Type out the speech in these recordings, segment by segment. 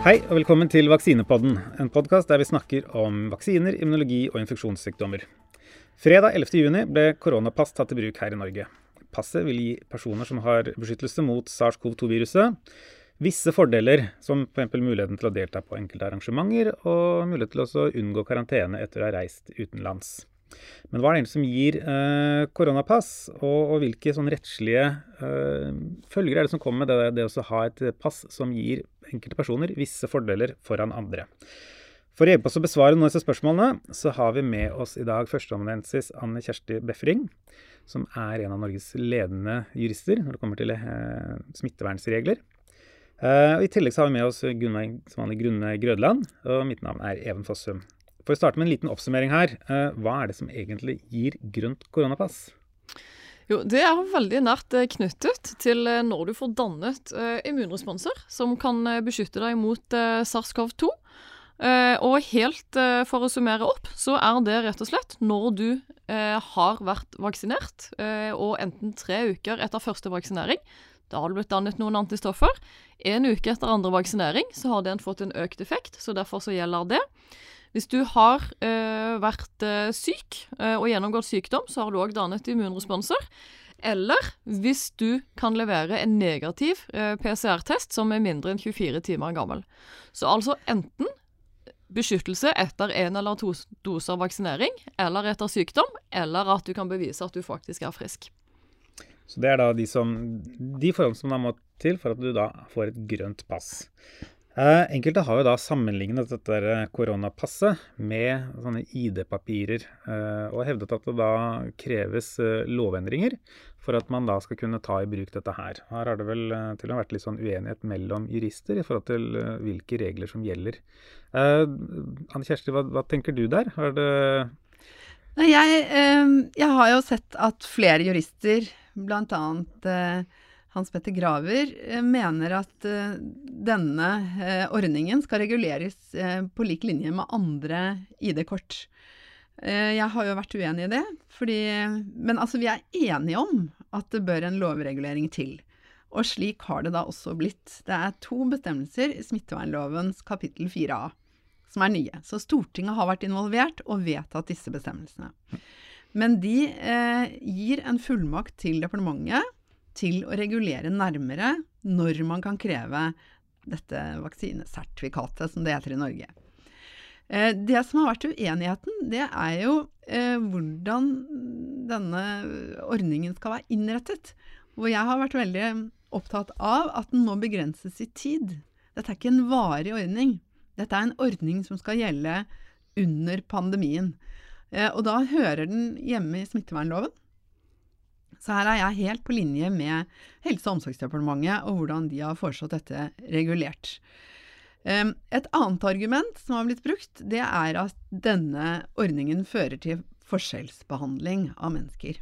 Hei og velkommen til Vaksinepodden, en podkast der vi snakker om vaksiner, immunologi og infeksjonssykdommer. Fredag 11.6 ble koronapass tatt i bruk her i Norge. Passet vil gi personer som har beskyttelse mot SARS-CoV-2-viruset, visse fordeler, som f.eks. muligheten til å delta på enkelte arrangementer og mulighet til å unngå karantene etter å ha reist utenlands. Men hva er det som gir eh, koronapass, og, og, hvilke sånn rettslige eh, følger er det som kommer med det, det å ha et pass som gir enkelte personer visse fordeler foran andre? For å hjelpe oss å besvare noen av disse spørsmålene, så har vi med oss i dag førsteamanuensis Anne Kjersti Befring, som er en av Norges ledende jurister når det kommer til eh, smittevernsregler. Eh, I tillegg så har vi med oss Gunveig Grunne Grødland, og mitt navn er Even Fossum. For å starte med en liten oppsummering her. Eh, hva er det som egentlig gir grønt koronapass? Jo, Det er veldig nært eh, knyttet til eh, når du får dannet immunresponser som kan beskytte deg mot SARS-CoV-2. Og helt for å summere opp, så er det rett og slett når du har vært vaksinert, og enten tre uker etter første vaksinering, da har det blitt dannet noen antistoffer. En uke etter andre vaksinering så har den fått en økt effekt, så derfor så gjelder det. Hvis du har øh, vært øh, syk øh, og gjennomgått sykdom, så har du òg dannet immunresponser. Eller hvis du kan levere en negativ PCR-test som er mindre enn 24 timer gammel. Så altså enten beskyttelse etter én eller to doser vaksinering, eller etter sykdom, eller at du kan bevise at du faktisk er frisk. Så det er da de, som, de forholdene som da må til for at du da får et grønt pass. Eh, enkelte har jo da sammenlignet dette koronapasset med sånne ID-papirer, eh, og hevdet at det da kreves eh, lovendringer for at man da skal kunne ta i bruk dette her. Her har det vel til og med vært litt sånn uenighet mellom jurister i forhold til hvilke regler som gjelder. Anne Kjersti, hva, hva tenker du der? Har det jeg, jeg, har jo sett at flere jurister, annet hans Petter Graver eh, mener at eh, denne eh, ordningen skal reguleres på lik linje med andre ID-kort. Jeg har jo vært uenig i det, fordi, men altså vi er enige om at det bør en lovregulering til. Og slik har det da også blitt. Det er to bestemmelser i smittevernlovens kapittel 4a som er nye. Så Stortinget har vært involvert og vedtatt disse bestemmelsene. Men de eh, gir en fullmakt til departementet til å regulere nærmere når man kan kreve dette vaksinesertifikatet, som det heter i Norge. Eh, det som har vært uenigheten, det er jo eh, hvordan denne ordningen skal være innrettet. Hvor jeg har vært veldig opptatt av at den må begrenses i tid. Dette er ikke en varig ordning. Dette er en ordning som skal gjelde under pandemien. Eh, og da hører den hjemme i smittevernloven. Så her er jeg helt på linje med Helse- og omsorgsdepartementet og hvordan de har foreslått dette regulert. Et annet argument som har blitt brukt, det er at denne ordningen fører til forskjellsbehandling av mennesker.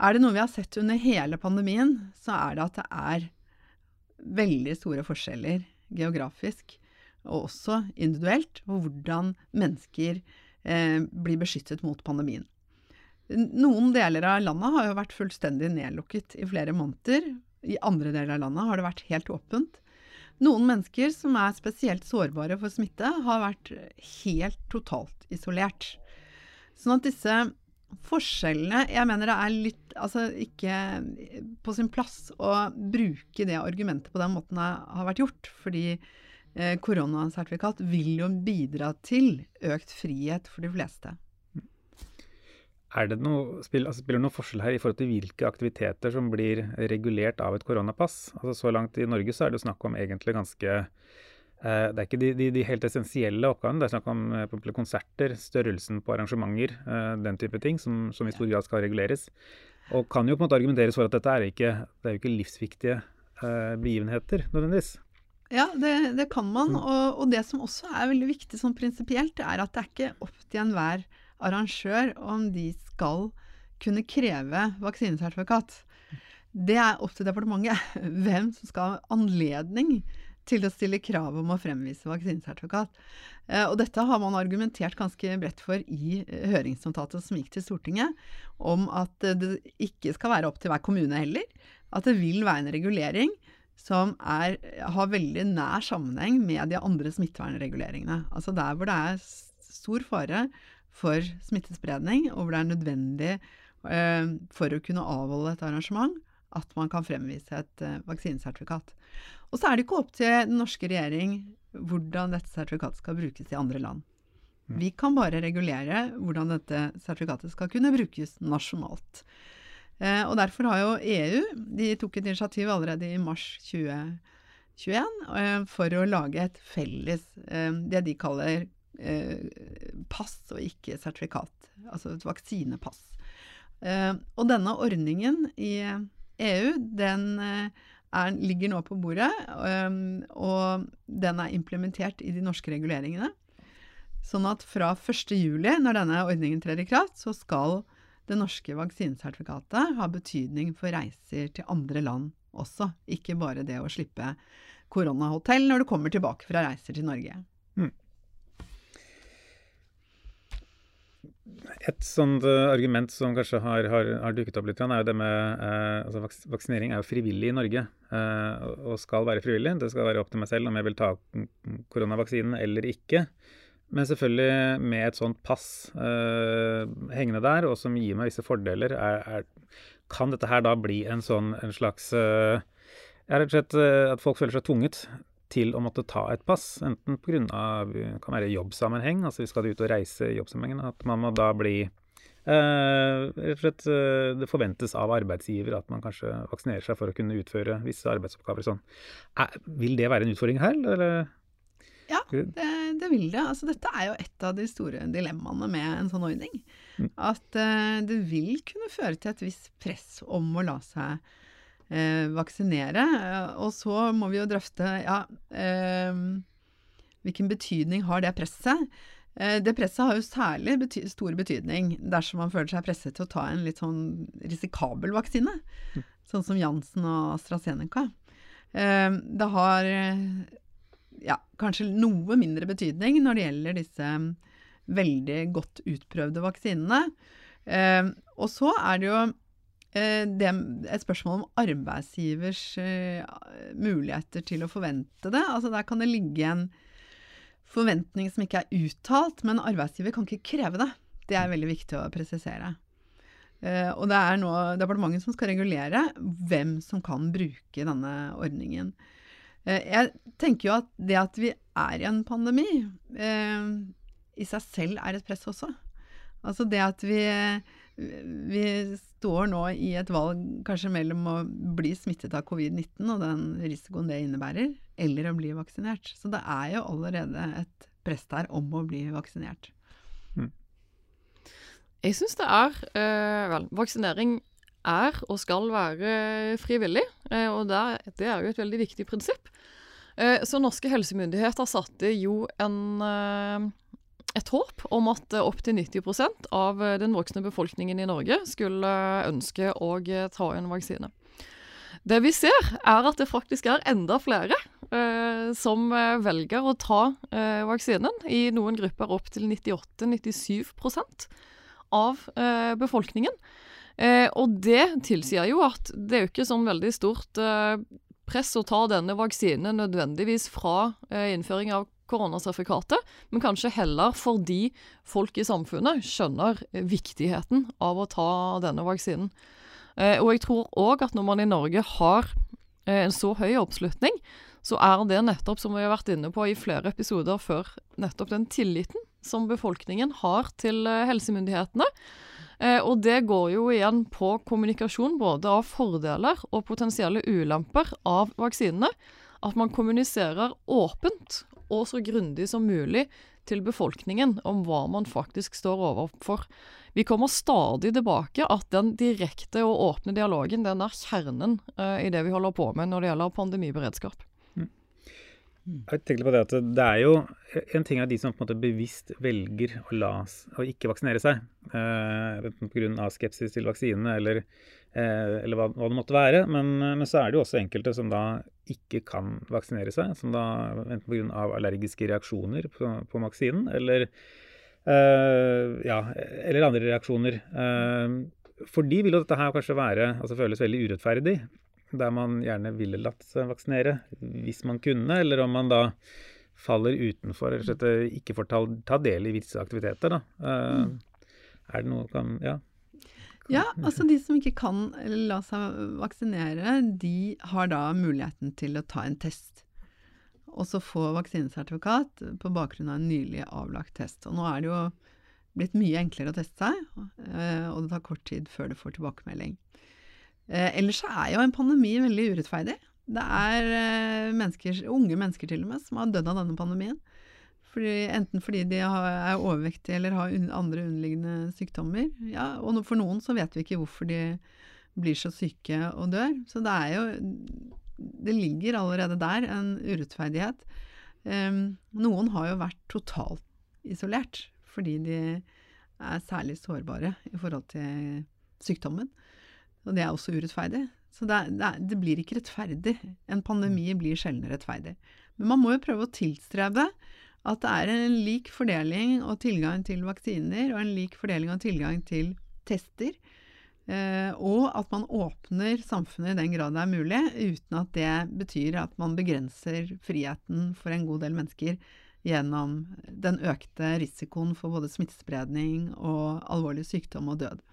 Er det noe vi har sett under hele pandemien, så er det at det er veldig store forskjeller geografisk og også individuelt på hvordan mennesker eh, blir beskyttet mot pandemien. Noen deler av landet har jo vært fullstendig nedlukket i flere måneder. I andre deler av landet har det vært helt åpent. Noen mennesker som er spesielt sårbare for smitte, har vært helt totalt isolert. Sånn at disse forskjellene Jeg mener det er litt Altså ikke på sin plass å bruke det argumentet på den måten det har vært gjort. Fordi eh, koronasertifikat vil jo bidra til økt frihet for de fleste. Er det noe, spiller, altså, det noen forskjell her i forhold til hvilke aktiviteter som blir regulert av et koronapass? Altså Så langt i Norge så er det snakk om egentlig ganske eh, Det er ikke de, de, de, helt essensielle oppgavene. Det er snakk om eh, konserter, størrelsen på arrangementer, eh, den type ting, som, som, i stor grad skal reguleres. Og kan jo på en måte argumenteres for at dette er ikke, det er jo ikke livsviktige eh, begivenheter nødvendigvis. Ja, det, det kan man. Mm. Og, og, det som også er veldig viktig sånn prinsipielt, er at det er ikke opp til enhver arrangør om de skal kunne kreve vaksinesertifikat. Det er opp til departementet hvem som skal ha anledning til å stille krav om å fremvise vaksinesertifikat. Eh, og dette har man argumentert ganske bredt for i eh, høringsnotatet som gikk til Stortinget, om at det ikke skal være opp til hver kommune heller. At det vil være en regulering som er, har veldig nær sammenheng med de andre smittevernreguleringene. Altså der hvor det er stor fare for smittespredning, og hvor det er nødvendig eh, for å kunne avholde et arrangement, at man kan fremvise et eh, vaksinesertifikat. Og så er det ikke opp til den norske regjering hvordan dette sertifikatet skal brukes i andre land. Mm. Vi kan bare regulere hvordan dette sertifikatet skal kunne brukes nasjonalt. Eh, og derfor har jo EU de tok et initiativ allerede i mars 2021 eh, for å lage et felles, eh, det de kaller pass og ikke sertifikat. Altså et vaksinepass. Eh, og denne ordningen i EU, den eh, er, ligger nå på bordet, og den er implementert i de norske reguleringene. Sånn at fra 1.7, når denne ordningen trer i kraft, så skal det norske vaksinesertifikatet ha betydning for reiser til andre land også, ikke bare det å slippe koronahotell når du kommer tilbake fra reiser til Norge. Mm. Et sånt uh, argument som kanskje har, har, har, dukket opp litt, er jo det med eh, altså Vaksinering er jo frivillig i Norge eh, og skal være frivillig. Det skal være opp til meg selv om jeg vil ta koronavaksinen eller ikke. Men selvfølgelig med et sånt pass hengende der, og som gir meg visse fordeler, er, er, kan dette her da bli en sånn en slags ja, rett og slett at folk føler seg tvunget til å måtte ta et pass, enten pga. kan være jobbsammenheng, altså vi skal ut og reise i jobbsammenhengen, at man må da bli eh, rett og slett eh, Det forventes av arbeidsgiver at man kanskje vaksinerer seg for å kunne utføre visse arbeidsoppgaver sånn. Eh, vil det være en utfordring her, eller? Ja, det, det, vil det. Altså, dette er jo et av de store dilemmaene med en sånn ordning. Mm. At uh, det vil kunne føre til et visst press om å la seg eh, vaksinere. Og så må vi jo drøfte ja, eh, hvilken betydning har det presset. Eh, det presset har jo særlig bety stor betydning dersom man føler seg presset til å ta en litt sånn risikabel vaksine, mm. sånn som Jansen og AstraZeneca. Eh, det har ja, kanskje noe mindre betydning når det gjelder disse veldig godt utprøvde vaksinene. Eh, og så er det jo Eh, det, et spørsmål om arbeidsgivers uh, muligheter til å forvente det. Altså Der kan det ligge en forventning som ikke er uttalt, men arbeidsgiver kan ikke kreve det. Det er veldig viktig å presisere. Uh, og det er nå departementet som skal regulere hvem som kan bruke denne ordningen. Jeg tenker jo at det at vi er i en pandemi, i seg selv er et press også. Altså det at vi vi står nå i et valg kanskje mellom å bli smittet av covid-19 og den risikoen det innebærer, eller å bli vaksinert. Så det er jo allerede et press der om å bli vaksinert. Mm. Jeg syns det er øh, Vel, vaksinering er og skal være frivillig, øh, og det er, det er jo et veldig viktig prinsipp. Uh, så norske helsemyndigheter satte jo en uh, et håp om at eh, opptil 90 av eh, den voksne befolkningen i Norge skulle eh, ønske å ta en vaksine. Det vi ser, er at det faktisk er enda flere eh, som velger å ta eh, vaksinen. I noen grupper opptil 98-97 av eh, befolkningen. og det tilsier jo at det er jo ikke sånn veldig stort press å ta denne vaksinen nødvendigvis fra innføring av koronasertifikatet, men kanskje heller fordi folk i samfunnet skjønner viktigheten av å ta denne vaksinen. Eh, og jeg tror òg at når man i Norge har eh, en så høy oppslutning, så er det nettopp, som vi har vært inne på i flere episoder før, nettopp den tilliten som befolkningen har til eh, helsemyndighetene. Eh, og det går jo igjen på kommunikasjon både av fordeler og potensielle ulemper av vaksinene. At man kommuniserer åpent og så grundig som mulig til befolkningen om hva man faktisk står overfor. Vi kommer stadig tilbake at den direkte og åpne dialogen den er kjernen uh, i det vi holder på med når det gjelder pandemiberedskap. Mm. Jeg tenkte på det at det er jo En ting av de som på en måte bevisst velger å, la, å ikke vaksinere seg, Eh, pga. skepsis til vaksinene eller Eh, eller hva, hva, det måtte være. Men, men, så er det jo også enkelte som da ikke kan vaksinere seg. Som da enten pga. allergiske reaksjoner på, på vaksinen eller, eh, ja, eller andre reaksjoner. Eh, for de vil jo dette her kanskje være, altså føles veldig urettferdig. Der man gjerne ville latt seg vaksinere hvis man kunne, eller om man da faller utenfor, eller slett eh, ikke får ta, ta del i visse aktiviteter. Da. Uh, er det noe kan, ja. Ja, altså de som ikke kan la seg vaksinere, de har da muligheten til å ta en test. Og så få vaksinesertifikat på bakgrunn av en nylig avlagt test. Og nå er det jo blitt mye enklere å teste seg, eh, og det tar kort tid før du får tilbakemelding. Eh, ellers er jo en pandemi veldig urettferdig. Det er eh, mennesker, unge mennesker til og med som har dødd av denne pandemien. Fordi, enten fordi de er overvektige eller har andre underliggende sykdommer. Ja, og for noen så vet vi ikke hvorfor de blir så syke og dør. Så det er jo Det ligger allerede der en urettferdighet. Um, noen har jo vært totalt isolert fordi de er særlig sårbare i forhold til sykdommen. Og det er også urettferdig. Så det, er, det, er, det blir ikke rettferdig. En pandemi blir sjelden rettferdig. Men man må jo prøve å tilstrebe at det er en lik fordeling og tilgang til vaksiner, og en lik fordeling og tilgang til tester. Eh, og at man åpner samfunnet i den grad det er mulig, uten at det betyr at man begrenser friheten for en god del mennesker gjennom den økte risikoen for både smittespredning og alvorlig sykdom og død.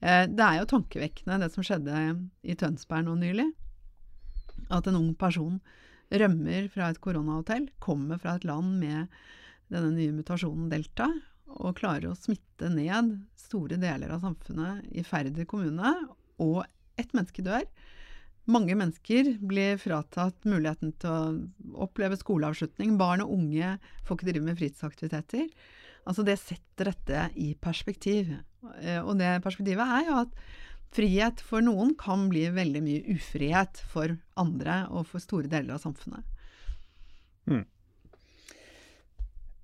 Eh, det er jo tankevekkende det som skjedde i Tønsberg nå nylig. At en ung person rømmer fra et koronahotell, kommer fra et land med denne nye mutasjonen delta, og klarer å smitte ned store deler av samfunnet i Færder kommune, og ett menneske dør. Mange mennesker blir fratatt muligheten til å oppleve skoleavslutning. Barn og unge får ikke drive med fritidsaktiviteter. Altså det setter dette i perspektiv. Eh, og det perspektivet er jo at frihet for noen kan bli veldig mye ufrihet for andre og for store deler av samfunnet. Mm.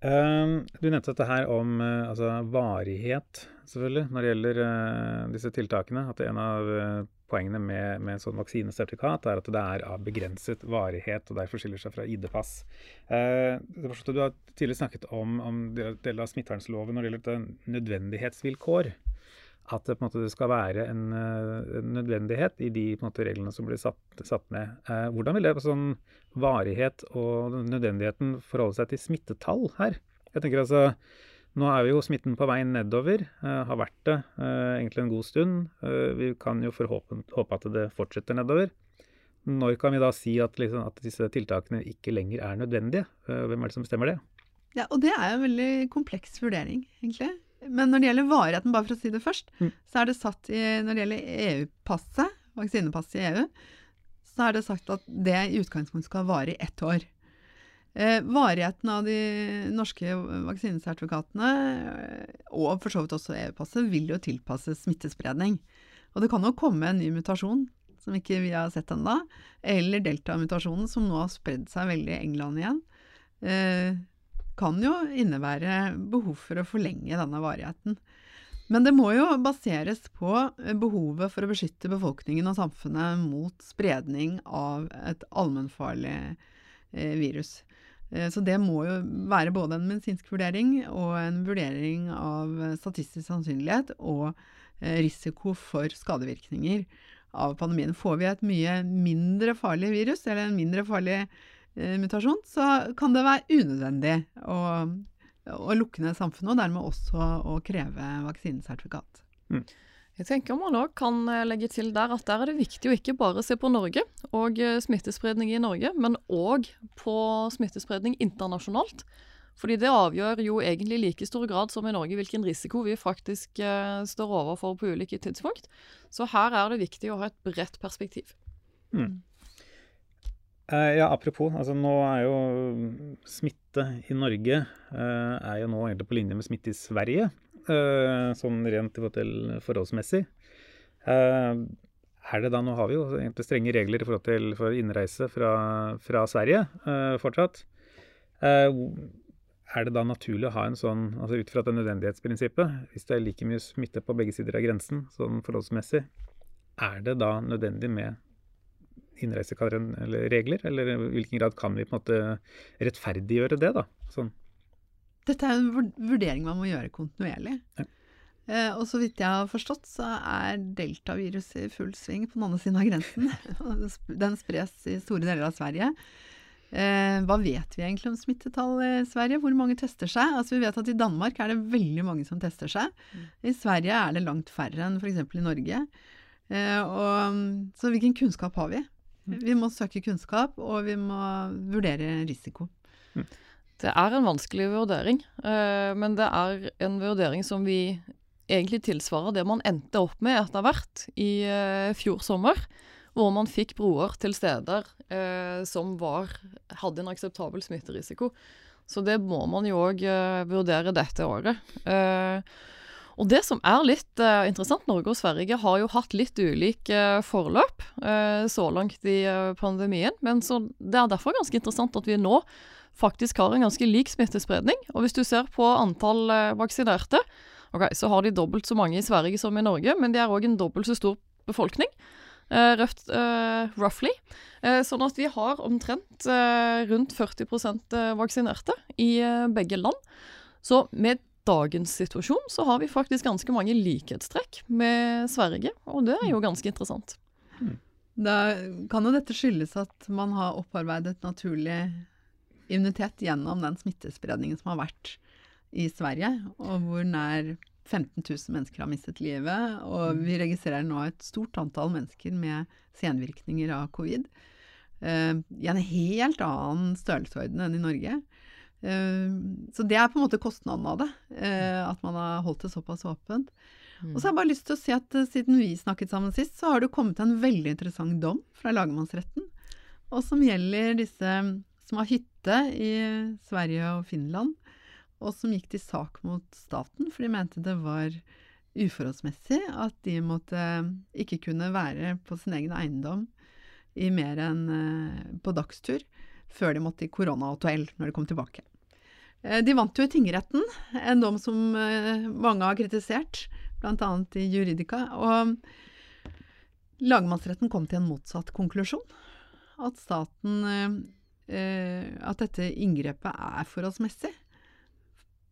Du nevnte dette her om uh, altså varighet, selvfølgelig, når det gjelder uh, disse tiltakene. At en av poengene med, med sånn vaksinesertifikat er at det er av begrenset varighet, og derfor skiller seg fra ID-pass. du har tidligere snakket om, om deler av smittevernloven når det gjelder nødvendighetsvilkår at det en måte skal være en, eh, en nødvendighet i de måte, reglene som blir satt, satt ned. Eh, hvordan vil det på sånn varighet og nødvendigheten forholde seg til smittetall her? Jeg tenker altså, Nå er jo smitten på vei nedover, eh, har vært det eh, egentlig en god stund. Eh, vi kan jo håpe, håpe at det fortsetter nedover. Når kan vi da si at, liksom, at disse tiltakene ikke lenger er nødvendige? Hvem er det som bestemmer det? Ja, og Det er en veldig kompleks vurdering, egentlig. Men når det gjelder varigheten, bare for å si det først, mm. så er det satt i Når det gjelder EU-passet, vaksinepasset i EU, så er det sagt at det i utgangspunktet skal vare i ett år. Eh, varigheten av de norske vaksinesertifikatene, eh, og for så vidt også EU-passet, vil jo tilpasses smittespredning. Og det kan jo komme en ny mutasjon som ikke vi har sett ennå, eller delta-mutasjonen som nå har spredd seg veldig i England igjen. Eh, kan jo innebære behov for å forlenge denne varigheten. Men det må jo baseres på behovet for å beskytte befolkningen og samfunnet mot spredning av et allmennfarlig eh, virus. Eh, så det må jo være både en medisinsk vurdering og en vurdering av statistisk sannsynlighet og eh, risiko for skadevirkninger av pandemien. Får vi et mye mindre farlig virus, eller en mindre farlig Eh, mutasjon, så kan det være unødvendig å, å lukke ned samfunnet, og dermed også å kreve vaksinesertifikat. Mm. Jeg tenker man også kan eh, legge til der at der er det viktig å ikke bare se på Norge og eh, smittespredning i Norge, men òg på smittespredning internasjonalt. Fordi det avgjør jo egentlig i like stor grad som i Norge hvilken risiko vi faktisk eh, står overfor på ulike tidspunkt. Så her er det viktig å ha et bredt perspektiv. Mm. Uh, ja, apropos. altså Nå er jo smitte i Norge uh, er jo nå egentlig på linje med smitte i Sverige. Uh, sånn rent i til forholdsmessig. er det da, Nå har vi jo egentlig strenge regler i forhold til for innreise fra, fra Sverige fortsatt. er det da naturlig å ha en sånn, altså ut fra det nødvendighetsprinsippet, hvis det er like mye smitte på begge sider av grensen, sånn forholdsmessig, er det da nødvendig med innreiseregler, eller i hvilken grad kan vi på en måte rettferdiggjøre det, da? Sånn. Dette er en vurdering man må gjøre kontinuerlig. Ja. Eh, og så vidt jeg har forstått, så er deltaviruset i full sving på den andre siden av grensen. den spres i store deler av Sverige. Eh, hva vet vi egentlig om smittetall i Sverige? Hvor mange tester seg? Altså, vi vet at i Danmark er det veldig mange som tester seg. Mm. I Sverige er det langt færre enn f.eks. i Norge. Eh, og, så hvilken kunnskap har vi? Mm. Vi må søke kunnskap, og vi må vurdere risiko. Mm. Det er en vanskelig vurdering, eh, men det er en vurdering som vi egentlig tilsvarer det man endte opp med etter hvert i eh, fjor sommer hvor man fikk broer til steder eh, som var, hadde en akseptabel smitterisiko. Så det må man jo òg vurdere dette året. Eh, og det som er litt uh, interessant, Norge og Sverige har jo hatt litt ulike uh, forløp uh, så langt i pandemien. Men det er derfor ganske interessant at vi nå faktisk har en ganske lik smittespredning. Og hvis du ser på antall vaksinerte, okay, så har de dobbelt så mange i Sverige som i Norge, men de er òg en dobbelt så stor befolkning. Røft, roughly. Sånn at vi har omtrent rundt 40% vaksinerte i begge land. Så med dagens situasjon så har vi faktisk ganske mange likhetstrekk med Sverige, og det er jo ganske interessant. Hmm. Da kan jo dette skyldes at man har opparbeidet naturlig immunitet gjennom den smittespredningen som har vært i Sverige, og hvor nær 15 000 mennesker har mistet livet, og mm. vi registrerer nå et stort antall mennesker med senvirkninger av covid. Uh, I en helt annen størrelsesorden enn i Norge. Uh, så det er på en måte kostnaden av det, uh, at man har holdt det såpass åpent. Og så har jeg bare lyst til å si at siden vi snakket sammen sist, så har det kommet en veldig interessant dom fra lagmannsretten, og som gjelder disse som har hytte i Sverige og Finland og som gikk til sak mot staten, for de mente det var uforholdsmessig at de måtte ikke kunne være på sin egen eiendom i mer enn eh, på dagstur før de måtte i koronahotell når de kom tilbake. Eh, de vant jo i tingretten, en dom som eh, mange har kritisert, bl.a. i Juridika. Og lagmannsretten kom til en motsatt konklusjon. At staten At dette inngrepet er forholdsmessig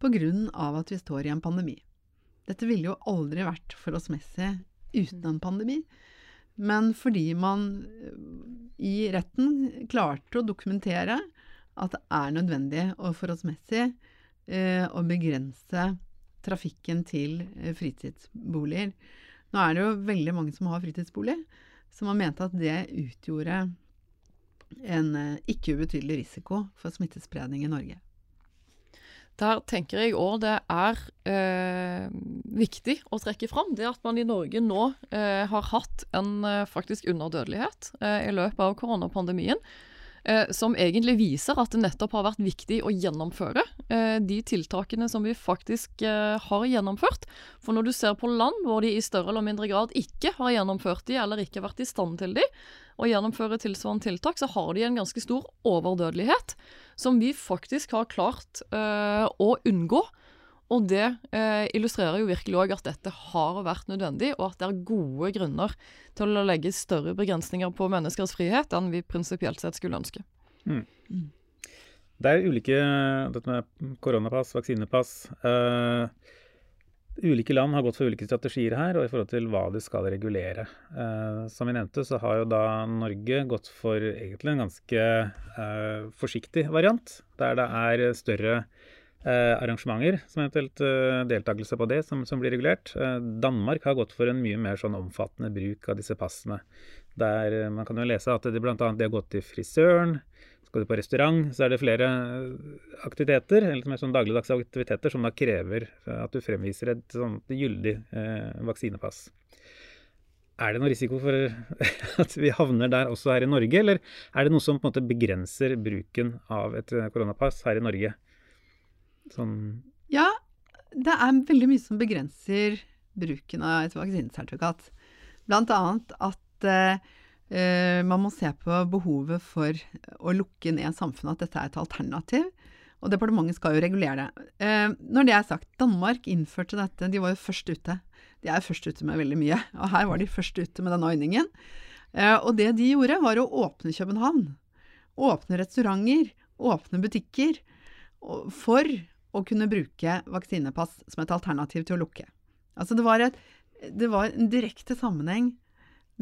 pga. at vi står i en pandemi. Dette ville jo aldri vært forholdsmessig uten en pandemi. Men fordi man eh, i retten klarte å dokumentere at det er nødvendig og forholdsmessig eh, å begrense trafikken til eh, fritidsboliger. Nå er det jo veldig mange som har fritidsbolig, som har ment at det utgjorde en eh, ikke ubetydelig risiko for smittespredning i Norge. Der tenker jeg òg det er eh, viktig å trekke fram det at man i Norge nå eh, har hatt en eh, faktisk underdødelighet eh, i løpet av koronapandemien. Eh, som egentlig viser at det nettopp har vært viktig å gjennomføre eh, de tiltakene som vi faktisk har gjennomført. For når du ser på land hvor de i større eller mindre grad ikke har gjennomført de, eller ikke vært i stand til de, å gjennomføre tilsvarende tiltak, så har de en ganske stor overdødelighet som vi faktisk har klart å unngå. Og det eh, illustrerer jo virkelig òg at dette har vært nødvendig, og at det er gode grunner til å legge større begrensninger på menneskers frihet enn vi prinsipielt sett skulle ønske. Mm. mm. Det er ulike Dette med koronapass, vaksinepass. Uh, Ulike land har gått for ulike strategier her, og i forhold til hva de skal regulere. Eh, som vi nevnte, så har jo da Norge gått for egentlig en ganske eh, forsiktig variant, der det er større eh, arrangementer som eventuelt eh, deltakelse på det, som, som blir regulert. Eh, Danmark har gått for en mye mer sånn omfattende bruk av disse passene. Der eh, man kan jo lese at det bl.a. de har gått til frisøren, skal du på restaurant, så er det flere aktiviteter, eller mer sånn dagligdagse aktiviteter som da krever at du fremviser et sånt gyldig eh, vaksinepass. Er det noen risiko for at vi havner der også her i Norge, eller er det noe som på en måte begrenser bruken av et koronapass her i Norge? Sånn Ja, det er veldig mye som begrenser bruken av et vaksinesertifikat. Blant annet at Uh, man må se på behovet for å lukke ned samfunnet, at dette er et alternativ. Og departementet skal jo regulere det. Uh, når det er sagt, Danmark innførte dette, de var jo først ute. De er først ute med veldig mye, og her var de først ute med denne ordningen. Uh, og det de gjorde, var å åpne København. Åpne restauranter, åpne butikker. For å kunne bruke vaksinepass som et alternativ til å lukke. Altså det var, et, det var en direkte sammenheng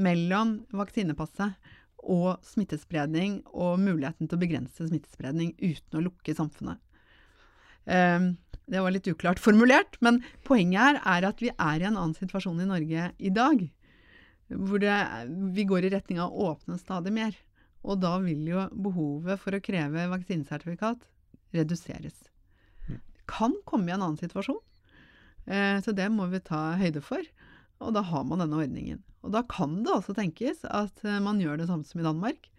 mellom vaksinepasset og smittespredning og muligheten til å begrense smittespredning uten å lukke samfunnet. Um, det var litt uklart formulert, men poenget her er at vi er i en annen situasjon i Norge i dag. Hvor det, vi går i retning av å åpne stadig mer. Og da vil jo behovet for å kreve vaksinesertifikat reduseres. Kan komme i en annen situasjon, eh, så det må vi ta høyde for. Og da har man denne ordningen. Og da kan det også tenkes at eh, man gjør det samme som i Danmark.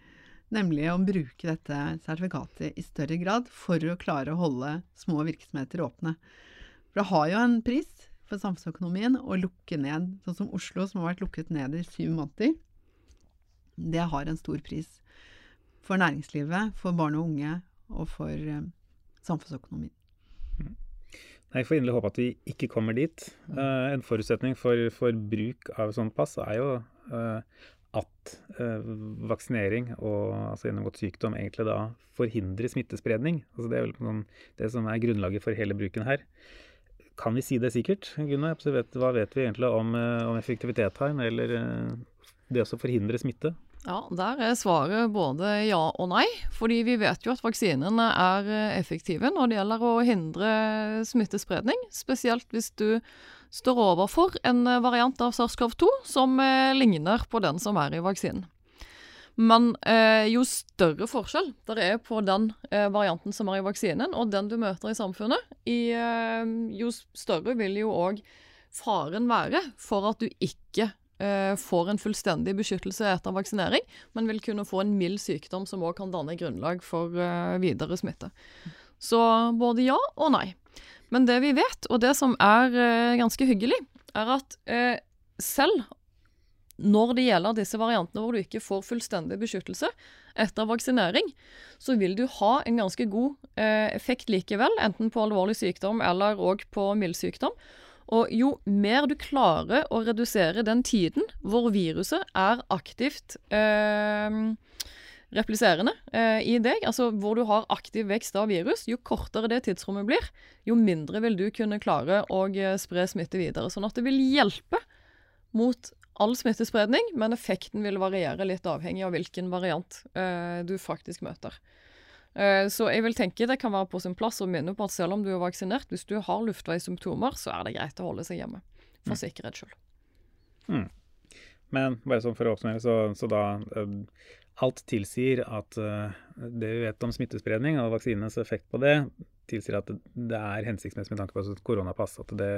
Nemlig å bruke dette sertifikatet i større grad for å klare å holde små virksomheter åpne. For det har jo en pris for samfunnsøkonomien å lukke ned, sånn som Oslo, som har vært lukket ned i syv måneder. Det har en stor pris for næringslivet, for barn og unge og for uh, samfunnsøkonomien. Jeg får inderlig håpe at vi ikke kommer dit. Uh, en forutsetning for, for, bruk av sånt pass er jo uh, at uh, vaksinering og altså gjennomgått sykdom egentlig da forhindrer smittespredning. Altså det er vel noen, det som er grunnlaget for hele bruken her. Kan vi si det sikkert, Gunnar? Hva vet vi egentlig om, om effektivitet her, eller det å forhindre smitte? Ja, Der er svaret både ja og nei. Fordi vi vet jo at vaksinene er eh, effektive når det gjelder å hindre smittespredning. Spesielt hvis du står overfor en eh, variant av SARS-CoV-2 som eh, ligner på den som er i vaksinen. Men eh, jo større forskjell det er på den eh, varianten som er i vaksinen, og den du møter i samfunnet, i, eh, jo større vil jo òg faren være for at du ikke får en fullstendig beskyttelse etter vaksinering, men vil kunne få en mild sykdom som òg kan danne grunnlag for eh, videre smitte. Så både ja og nei. Men det vi vet, og det som er eh, ganske hyggelig, er at eh, selv når det gjelder disse variantene hvor du ikke får fullstendig beskyttelse etter vaksinering, så vil du ha en ganske god eh, effekt likevel, enten på alvorlig sykdom eller òg på mild sykdom. Og jo mer du klarer å redusere den tiden hvor viruset er aktivt eh, repliserende eh, i deg, altså hvor du har aktiv vekst av virus, jo kortere det tidsrommet blir, jo mindre vil du kunne klare å eh, spre smitte videre. Sånn at det vil hjelpe mot all smittespredning, men effekten vil variere litt avhengig av hvilken variant eh, du faktisk møter. Eh, så jeg vil tenke det kan være på sin plass å minne på at selv om du er vaksinert, hvis du har luftveissymptomer, så er det greit å holde seg hjemme. For mm. sikkerhets skyld. Mm. Men bare sånn for å oppsummere, så, så da uh, Alt tilsier at uh, det vi vet om smittespredning og vaksinenes effekt på det, tilsier at det er hensiktsmessig med tanke på koronapass. At det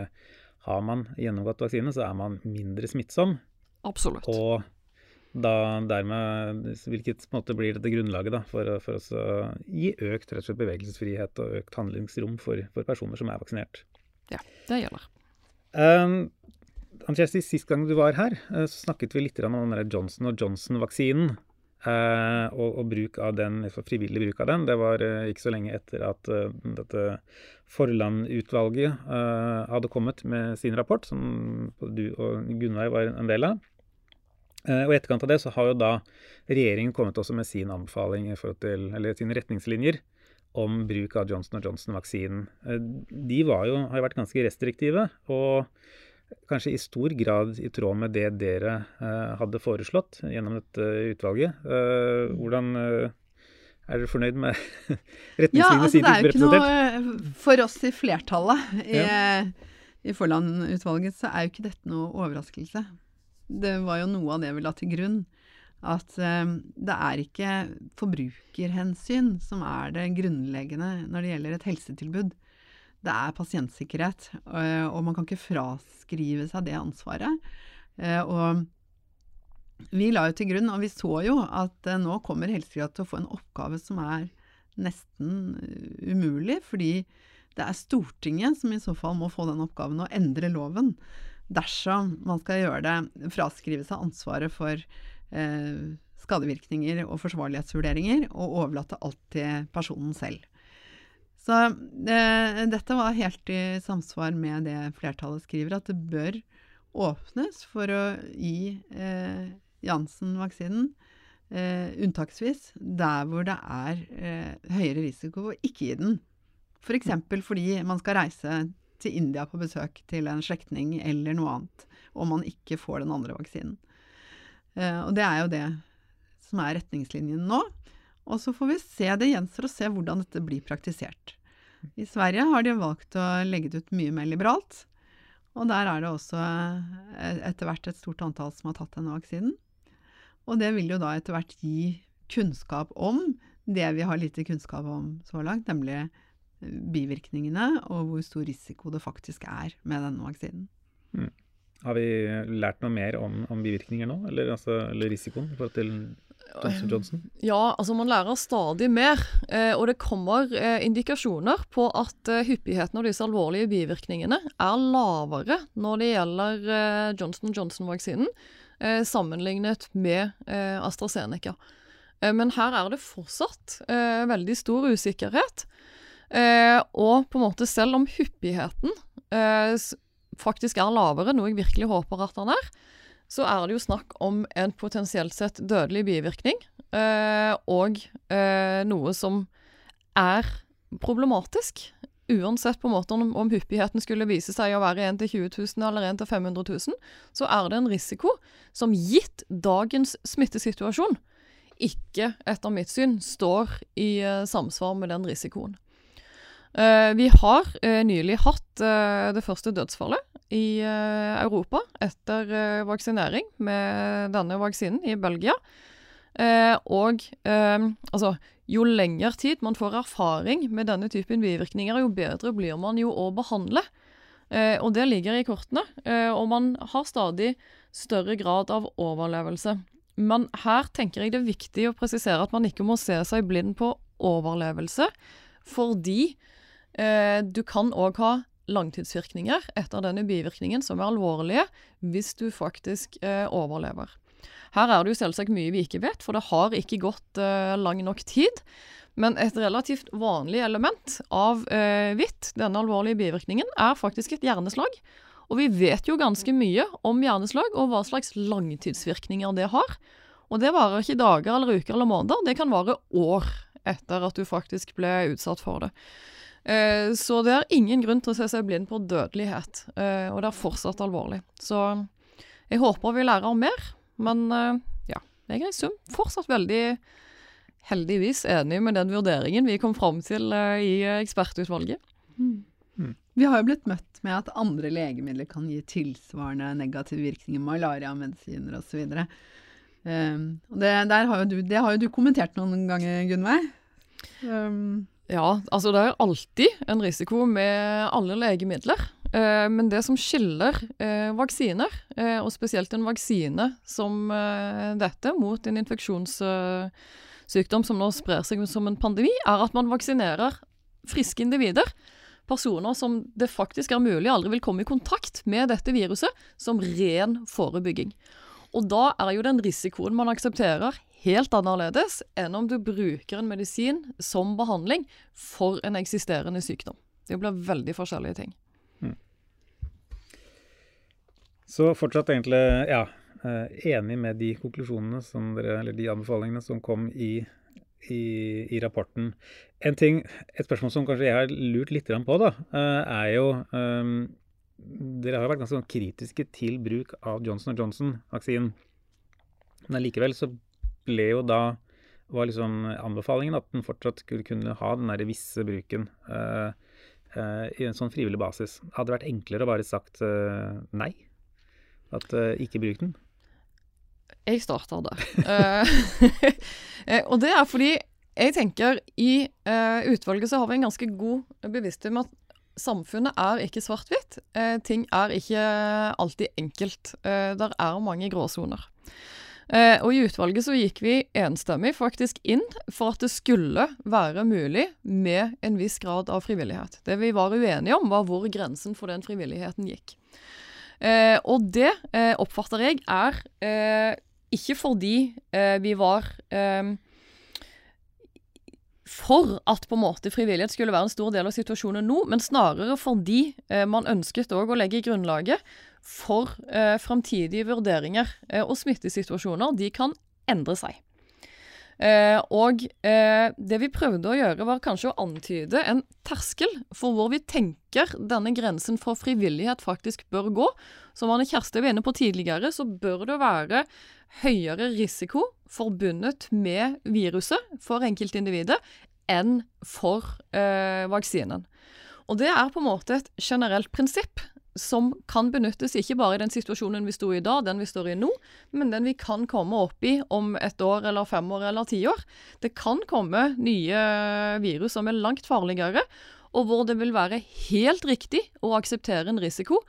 har man gjennomgått vaksine, så er man mindre smittsom. Absolutt. Og da dermed Hvilket på en måte blir dette grunnlaget da, for, for å gi økt rett og slett bevegelsesfrihet og økt handlingsrom for, for personer som er vaksinert. Ja, det gjelder. Um, Ann-Kjersti, Sist gang du var her, eh, så snakket vi litt om den Johnson Johnson-vaksinen. Uh, og, og, bruk av den, frivillig bruk av den. Det var uh, ikke så lenge etter at uh, dette Forland-utvalget hadde kommet med sin rapport, som du og Gunveig var en del av. Eh, og I etterkant av det så har jo da regjeringen kommet også med sin anbefaling til, eller sine retningslinjer om bruk av Johnson Johnson-vaksinen. Eh, de var jo, har jo vært ganske restriktive, og kanskje i stor grad i tråd med det dere eh, hadde foreslått gjennom dette utvalget. hvordan er dere fornøyd med retningslinjene ja, altså, det er jo ikke noe For oss i flertallet i, ja. i Forland-utvalget så er jo ikke dette noe overraskelse det var jo noe av det vi la til grunn. At eh, det er ikke forbrukerhensyn som er det grunnleggende når det gjelder et helsetilbud. Det er pasientsikkerhet, og, og man kan ikke fraskrive seg det ansvaret. Eh, og vi la jo til grunn, og vi så jo at eh, nå kommer Helsedirektoratet til å få en oppgave som er nesten umulig, fordi det er Stortinget som i så fall må få den oppgaven å endre loven dersom man skal gjøre det, fraskrive seg ansvaret for eh, skadevirkninger og forsvarlighetsvurderinger, og overlate alt til personen selv. Så eh, dette var helt i samsvar med det flertallet skriver, at det bør åpnes for å gi eh, Janssen-vaksinen eh, unntaksvis der hvor det er eh, høyere risiko å ikke gi den. F.eks. For fordi man skal reise til India på besøk til en slektning eller noe annet, om man ikke får den andre vaksinen. Eh, og det er jo det som er retningslinjen nå. Og så får vi se, det gjenstår å se hvordan dette blir praktisert. I Sverige har de valgt å legge det ut mye mer liberalt. Og der er det også eh, etter hvert et stort antall som har tatt denne vaksinen. Og det vil jo da etter hvert gi kunnskap om det vi har lite kunnskap om så langt, nemlig bivirkningene og hvor stor risiko det faktisk er med denne vaksinen. Mm. Har vi lært noe mer om, om bivirkninger nå, eller, altså, eller risikoen i forhold til Johnson Johnson? Ja, altså man lærer stadig mer. Eh, og det kommer eh, indikasjoner på at eh, hyppigheten av disse alvorlige bivirkningene er lavere når det gjelder Johnson Johnson-vaksinen, eh, sammenlignet med eh, AstraZeneca. men her er det fortsatt veldig stor usikkerhet. Og på en måte selv om hyppigheten faktisk er lavere, noe jeg virkelig håper at den er, så er det jo snakk om en potensielt sett dødelig bivirkning. Eh, og eh, noe som er problematisk. Uansett på en måte om, om hyppigheten skulle vise seg å være 1 til 20 000 eller 1 til 500 000, så er det en risiko som gitt dagens smittesituasjon ikke, etter mitt syn, står i uh, samsvar med den risikoen. Uh, vi har uh, nylig hatt uh, det første dødsfallet i Europa etter vaksinering med denne vaksinen i Belgia. og altså, jo lengre tid man får erfaring med denne typen bivirkninger, jo bedre blir man jo å behandle. og det ligger i kortene. og man har stadig større grad av overlevelse. Men her tenker jeg det er viktig å presisere at man ikke må se seg blind på overlevelse, fordi Eh, du kan òg ha langtidsvirkninger etter denne bivirkningen som er alvorlige, hvis du faktisk eh, overlever. Her er det jo selvsagt mye vi ikke vet, for det har ikke gått eh, lang nok tid. Men et relativt vanlig element av eh, hvitt, denne alvorlige bivirkningen, er faktisk et hjerneslag. Og vi vet jo ganske mye om hjerneslag og hva slags langtidsvirkninger det har. Og det varer ikke dager eller uker eller måneder, det kan vare år etter at du faktisk ble utsatt for det. Eh, så det er ingen grunn til å se seg blind på dødelighet, eh, og det er fortsatt alvorlig. Så jeg håper vi lærer om mer, men eh, ja, jeg er i sum fortsatt veldig heldigvis enig med den vurderingen vi kom fram til i ekspertutvalget. Mm. Mm. Vi har jo blitt møtt med at andre legemidler kan gi tilsvarende negative virkninger, malariamedisiner osv. Um, det, har du, det har jo du kommentert noen ganger, Gunnveig. Um, ja, altså det er alltid en risiko med alle legemidler. Eh, men det som skiller eh, vaksiner, eh, og spesielt en vaksine som eh, dette mot en infeksjonssykdom som nå sprer seg som en pandemi, er at man vaksinerer friske individer. Personer som det faktisk er mulig aldri vil komme i kontakt med dette viruset, som ren forebygging. Og da er jo den risikoen man aksepterer, helt annerledes enn om du bruker en medisin som behandling for en eksisterende sykdom. Det blir veldig forskjellige ting. Mm. Så fortsatt egentlig ja, eh, enig med de konklusjonene som dere, eller de anbefalingene som kom i, i, i rapporten. En ting, Et spørsmål som kanskje jeg har lurt litt på, da, eh, er jo um, dere har vært ganske sånn kritiske til bruk av Johnson Johnson-vaksinen. Men allikevel så ble jo da var liksom anbefalingen at den fortsatt skulle kunne ha den der visse bruken uh, uh, i en sånn frivillig basis. Hadde det vært enklere å bare sagt uh, nei? At ikke bruk den? Jeg starter der. og det er fordi jeg tenker i utvalget så har vi en ganske god bevissthet om at samfunnet er ikke svart-hvitt. Eh, ting er ikke alltid enkelt. Eh, der er mange gråsoner. Eh, og i utvalget så gikk vi enstemmig faktisk inn for at det skulle være mulig med en viss grad av frivillighet. Det vi var uenige om, var hvor grensen for den frivilligheten gikk. Eh, og det eh, oppfatter jeg er eh, ikke fordi vi var for at på en måte frivillighet skulle være en stor del av situasjonen nå, men snarere fordi eh, man ønsket å legge grunnlaget for eh, framtidige vurderinger. Eh, og smittesituasjoner de kan endre seg. Eh, og eh, det vi prøvde å gjøre, var kanskje å antyde en terskel for hvor vi tenker denne grensen for frivillighet faktisk bør gå. Som Anne Kjersti var inne på tidligere, så bør det være høyere risiko forbundet med viruset for enkeltindividet enn for eh, vaksinen. Og det er på en måte et generelt prinsipp som kan benyttes ikke bare i den situasjonen vi sto i da, den vi står i nå, men den vi kan komme opp i om et år eller fem år eller ti år. Det kan komme nye virus som er langt farligere, og hvor det vil være helt riktig å akseptere en risiko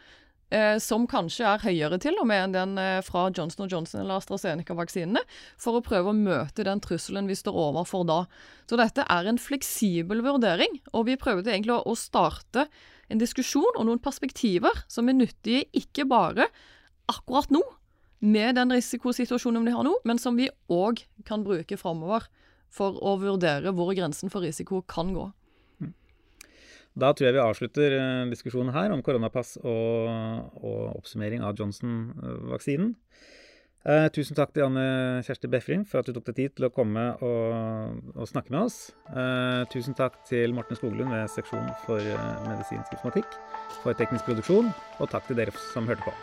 eh, som kanskje er høyere til og med enn den eh, fra Johnson Johnson eller AstraZeneca-vaksinene, for å prøve å møte den trusselen vi står overfor da. Så dette er en fleksibel vurdering, og vi prøvde egentlig å, å starte en diskusjon og noen perspektiver som er nyttige ikke bare akkurat nå, med den risikosituasjonen vi har nå, men som vi òg kan bruke framover for å vurdere hvor grensen for risiko kan gå. Da tror jeg vi avslutter eh, diskusjonen her om koronapass og, og oppsummering av Johnson-vaksinen. Eh, tusen takk til Anne Kjersti Befring for at du tok deg tid til å komme og, og snakke med oss. Eh, tusen takk til Morten Skoglund ved Seksjon for eh, medisinsk informatikk for teknisk produksjon, og takk til dere som hørte på.